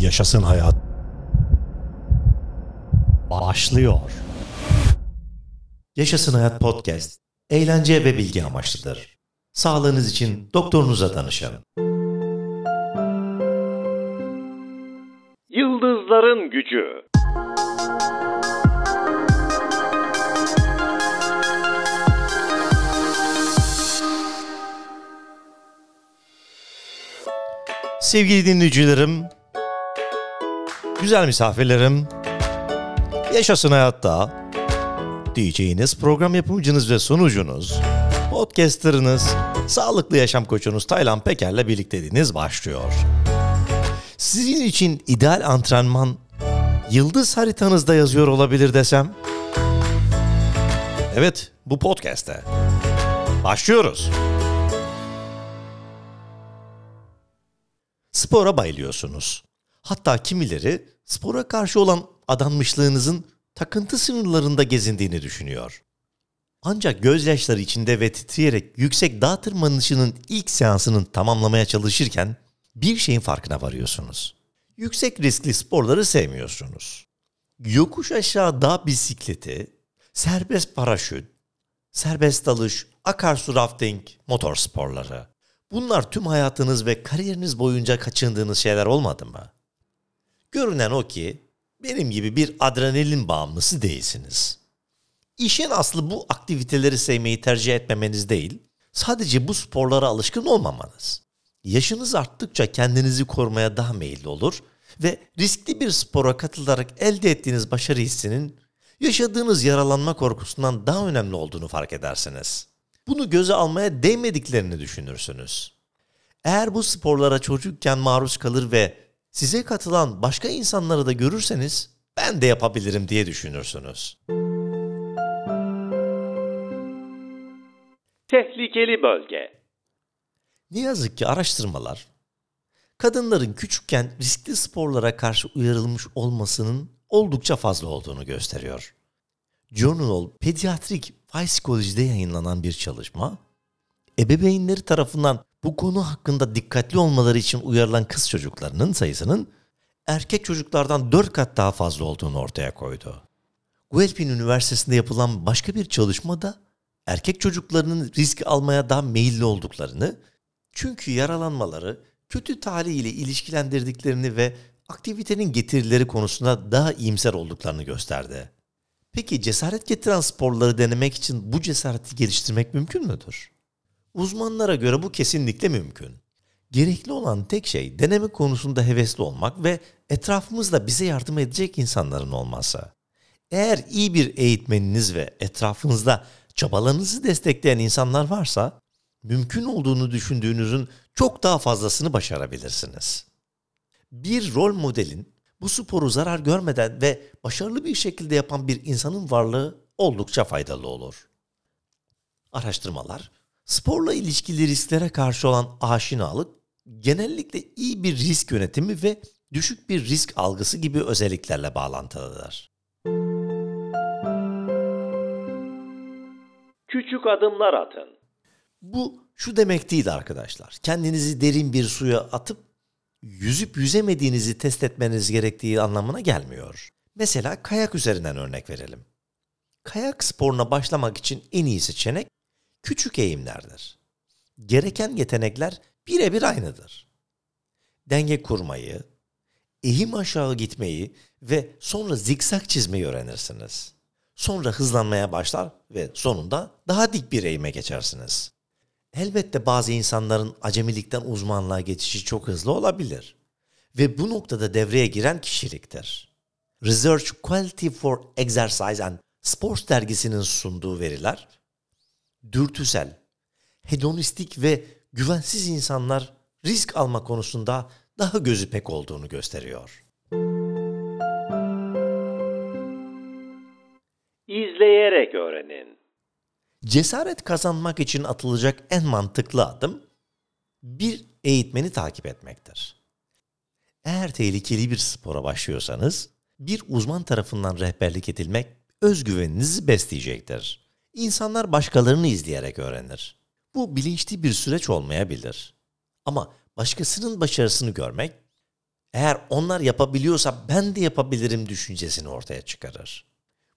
Yaşasın hayat. Başlıyor. Yaşasın Hayat Podcast, eğlence ve bilgi amaçlıdır. Sağlığınız için doktorunuza danışın. Yıldızların Gücü Sevgili dinleyicilerim, güzel misafirlerim, Yaşasın Hayat'ta DJ'iniz, program yapımcınız ve sunucunuz, podcasterınız, sağlıklı yaşam koçunuz Taylan Peker'le birlikteliğiniz başlıyor. Sizin için ideal antrenman yıldız haritanızda yazıyor olabilir desem? Evet, bu podcast'te. Başlıyoruz. Spora bayılıyorsunuz. Hatta kimileri spora karşı olan adanmışlığınızın takıntı sınırlarında gezindiğini düşünüyor. Ancak gözyaşları içinde ve titreyerek yüksek dağ tırmanışının ilk seansının tamamlamaya çalışırken bir şeyin farkına varıyorsunuz. Yüksek riskli sporları sevmiyorsunuz. Yokuş aşağı dağ bisikleti, serbest paraşüt, serbest dalış, akarsu rafting, motor sporları. Bunlar tüm hayatınız ve kariyeriniz boyunca kaçındığınız şeyler olmadı mı? Görünen o ki benim gibi bir adrenalin bağımlısı değilsiniz. İşin aslı bu aktiviteleri sevmeyi tercih etmemeniz değil, sadece bu sporlara alışkın olmamanız. Yaşınız arttıkça kendinizi korumaya daha meyilli olur ve riskli bir spora katılarak elde ettiğiniz başarı hissinin yaşadığınız yaralanma korkusundan daha önemli olduğunu fark edersiniz. Bunu göze almaya değmediklerini düşünürsünüz. Eğer bu sporlara çocukken maruz kalır ve size katılan başka insanları da görürseniz ben de yapabilirim diye düşünürsünüz. Tehlikeli Bölge Ne yazık ki araştırmalar kadınların küçükken riskli sporlara karşı uyarılmış olmasının oldukça fazla olduğunu gösteriyor. Journal Pediatric Physiology'de yayınlanan bir çalışma, ebeveynleri tarafından bu konu hakkında dikkatli olmaları için uyarılan kız çocuklarının sayısının erkek çocuklardan 4 kat daha fazla olduğunu ortaya koydu. Guelphin Üniversitesi'nde yapılan başka bir çalışmada erkek çocuklarının risk almaya daha meyilli olduklarını, çünkü yaralanmaları kötü talih ile ilişkilendirdiklerini ve aktivitenin getirileri konusunda daha iyimser olduklarını gösterdi. Peki cesaret getiren sporları denemek için bu cesareti geliştirmek mümkün müdür? Uzmanlara göre bu kesinlikle mümkün. Gerekli olan tek şey deneme konusunda hevesli olmak ve etrafımızda bize yardım edecek insanların olması. Eğer iyi bir eğitmeniniz ve etrafınızda çabalarınızı destekleyen insanlar varsa, mümkün olduğunu düşündüğünüzün çok daha fazlasını başarabilirsiniz. Bir rol modelin bu sporu zarar görmeden ve başarılı bir şekilde yapan bir insanın varlığı oldukça faydalı olur. Araştırmalar, sporla ilişkili risklere karşı olan aşinalık, genellikle iyi bir risk yönetimi ve düşük bir risk algısı gibi özelliklerle bağlantılıdır. Küçük adımlar atın. Bu şu demek değil arkadaşlar. Kendinizi derin bir suya atıp yüzüp yüzemediğinizi test etmeniz gerektiği anlamına gelmiyor. Mesela kayak üzerinden örnek verelim. Kayak sporuna başlamak için en iyi seçenek küçük eğimlerdir. Gereken yetenekler birebir aynıdır. Denge kurmayı, eğim aşağı gitmeyi ve sonra zikzak çizmeyi öğrenirsiniz. Sonra hızlanmaya başlar ve sonunda daha dik bir eğime geçersiniz. Elbette bazı insanların acemilikten uzmanlığa geçişi çok hızlı olabilir. Ve bu noktada devreye giren kişiliktir. Research Quality for Exercise and Sports dergisinin sunduğu veriler, dürtüsel, hedonistik ve güvensiz insanlar risk alma konusunda daha gözü pek olduğunu gösteriyor. İzleyerek öğrenin. Cesaret kazanmak için atılacak en mantıklı adım bir eğitmeni takip etmektir. Eğer tehlikeli bir spora başlıyorsanız bir uzman tarafından rehberlik edilmek özgüveninizi besleyecektir. İnsanlar başkalarını izleyerek öğrenir. Bu bilinçli bir süreç olmayabilir. Ama başkasının başarısını görmek Eğer onlar yapabiliyorsa ben de yapabilirim düşüncesini ortaya çıkarır.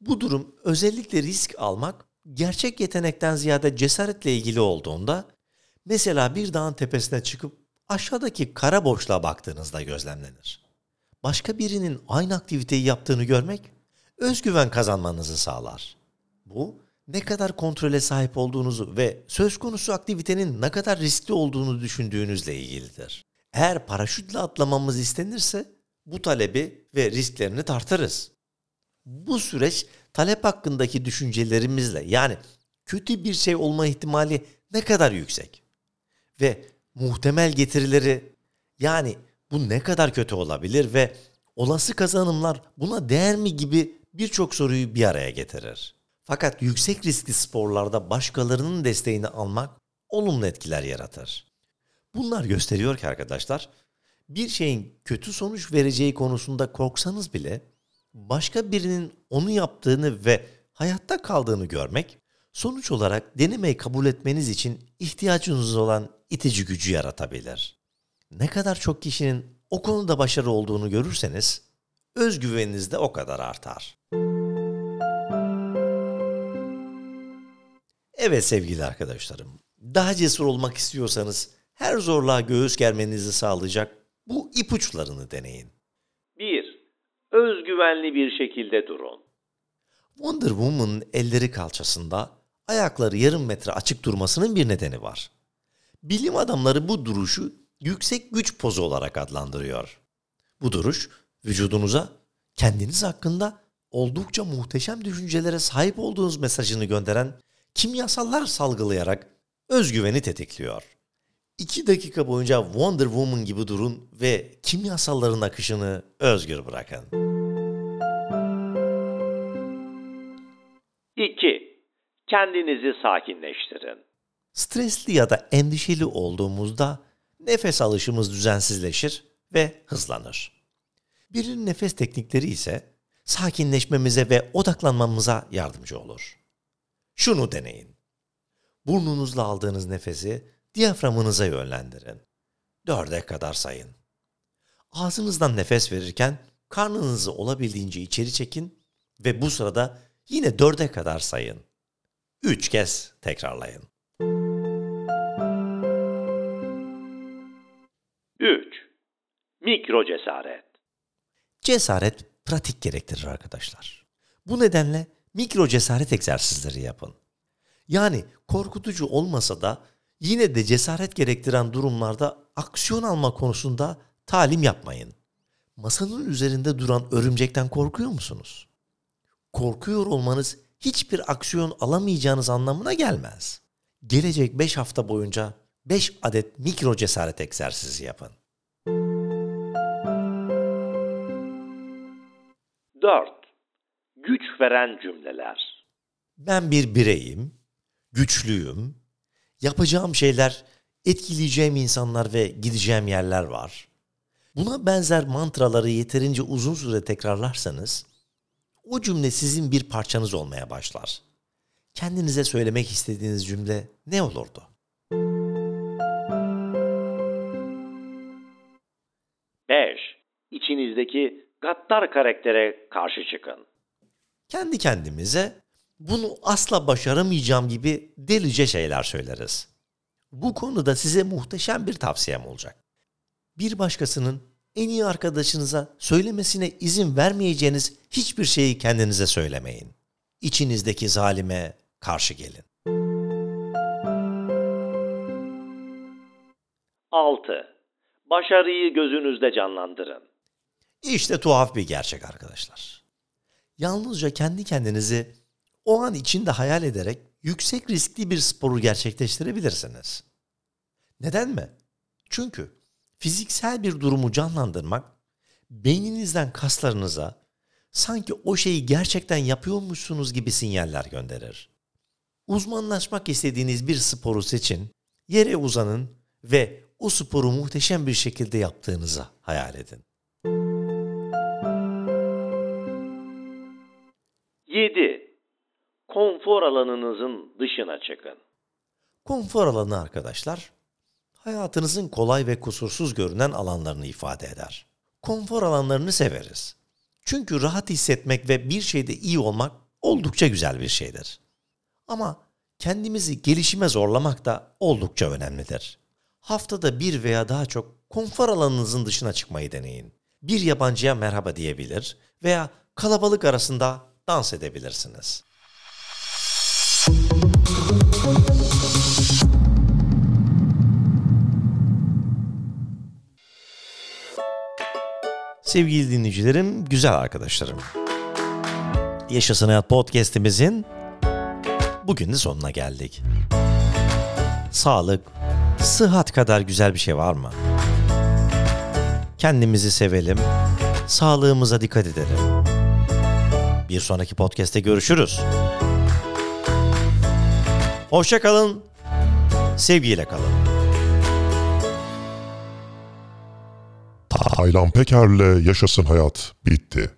Bu durum özellikle risk almak gerçek yetenekten ziyade cesaretle ilgili olduğunda mesela bir dağın tepesine çıkıp aşağıdaki kara boşluğa baktığınızda gözlemlenir. Başka birinin aynı aktiviteyi yaptığını görmek özgüven kazanmanızı sağlar. Bu ne kadar kontrole sahip olduğunuzu ve söz konusu aktivitenin ne kadar riskli olduğunu düşündüğünüzle ilgilidir. Eğer paraşütle atlamamız istenirse bu talebi ve risklerini tartarız. Bu süreç talep hakkındaki düşüncelerimizle yani kötü bir şey olma ihtimali ne kadar yüksek ve muhtemel getirileri yani bu ne kadar kötü olabilir ve olası kazanımlar buna değer mi gibi birçok soruyu bir araya getirir. Fakat yüksek riskli sporlarda başkalarının desteğini almak olumlu etkiler yaratır. Bunlar gösteriyor ki arkadaşlar, bir şeyin kötü sonuç vereceği konusunda korksanız bile başka birinin onu yaptığını ve hayatta kaldığını görmek sonuç olarak denemeyi kabul etmeniz için ihtiyacınız olan itici gücü yaratabilir. Ne kadar çok kişinin o konuda başarı olduğunu görürseniz özgüveniniz de o kadar artar. Evet sevgili arkadaşlarım, daha cesur olmak istiyorsanız her zorluğa göğüs germenizi sağlayacak bu ipuçlarını deneyin. 1. Özgüvenli bir şekilde durun. Wonder Woman'ın elleri kalçasında, ayakları yarım metre açık durmasının bir nedeni var. Bilim adamları bu duruşu yüksek güç pozu olarak adlandırıyor. Bu duruş vücudunuza kendiniz hakkında oldukça muhteşem düşüncelere sahip olduğunuz mesajını gönderen kimyasallar salgılayarak özgüveni tetikliyor. 2 dakika boyunca Wonder Woman gibi durun ve kimyasalların akışını özgür bırakın. 2. Kendinizi sakinleştirin. Stresli ya da endişeli olduğumuzda nefes alışımız düzensizleşir ve hızlanır. Birinin nefes teknikleri ise sakinleşmemize ve odaklanmamıza yardımcı olur. Şunu deneyin. Burnunuzla aldığınız nefesi diyaframınıza yönlendirin. Dörde kadar sayın. Ağzınızdan nefes verirken karnınızı olabildiğince içeri çekin ve bu sırada yine dörde kadar sayın. Üç kez tekrarlayın. 3. Mikro cesaret. Cesaret pratik gerektirir arkadaşlar. Bu nedenle mikro cesaret egzersizleri yapın. Yani korkutucu olmasa da yine de cesaret gerektiren durumlarda aksiyon alma konusunda talim yapmayın. Masanın üzerinde duran örümcekten korkuyor musunuz? Korkuyor olmanız hiçbir aksiyon alamayacağınız anlamına gelmez. Gelecek 5 hafta boyunca 5 adet mikro cesaret egzersizi yapın. 4. Güç veren cümleler. Ben bir bireyim, güçlüyüm, yapacağım şeyler, etkileyeceğim insanlar ve gideceğim yerler var. Buna benzer mantraları yeterince uzun süre tekrarlarsanız, o cümle sizin bir parçanız olmaya başlar. Kendinize söylemek istediğiniz cümle ne olurdu? İçinizdeki gaddar karaktere karşı çıkın. Kendi kendimize bunu asla başaramayacağım gibi delice şeyler söyleriz. Bu konuda size muhteşem bir tavsiyem olacak. Bir başkasının en iyi arkadaşınıza söylemesine izin vermeyeceğiniz hiçbir şeyi kendinize söylemeyin. İçinizdeki zalime karşı gelin. 6. Başarıyı gözünüzde canlandırın. İşte tuhaf bir gerçek arkadaşlar. Yalnızca kendi kendinizi o an içinde hayal ederek yüksek riskli bir sporu gerçekleştirebilirsiniz. Neden mi? Çünkü fiziksel bir durumu canlandırmak beyninizden kaslarınıza sanki o şeyi gerçekten yapıyormuşsunuz gibi sinyaller gönderir. Uzmanlaşmak istediğiniz bir sporu seçin, yere uzanın ve o sporu muhteşem bir şekilde yaptığınızı hayal edin. 7. Konfor alanınızın dışına çıkın. Konfor alanı arkadaşlar, hayatınızın kolay ve kusursuz görünen alanlarını ifade eder. konfor alanlarını severiz. Çünkü rahat hissetmek ve bir şeyde iyi olmak oldukça güzel bir şeydir. Ama kendimizi gelişime zorlamak da oldukça önemlidir. Haftada bir veya daha çok konfor alanınızın dışına çıkmayı deneyin. Bir yabancıya merhaba diyebilir veya kalabalık arasında dans edebilirsiniz. Sevgili dinleyicilerim, güzel arkadaşlarım. Yaşasın Hayat Podcast'imizin bugün de sonuna geldik. Sağlık, sıhhat kadar güzel bir şey var mı? Kendimizi sevelim, sağlığımıza dikkat edelim. Bir sonraki podcast'te görüşürüz. Hoşça kalın, sevgiyle kalın. Taylan Peker'le Yaşasın Hayat bitti.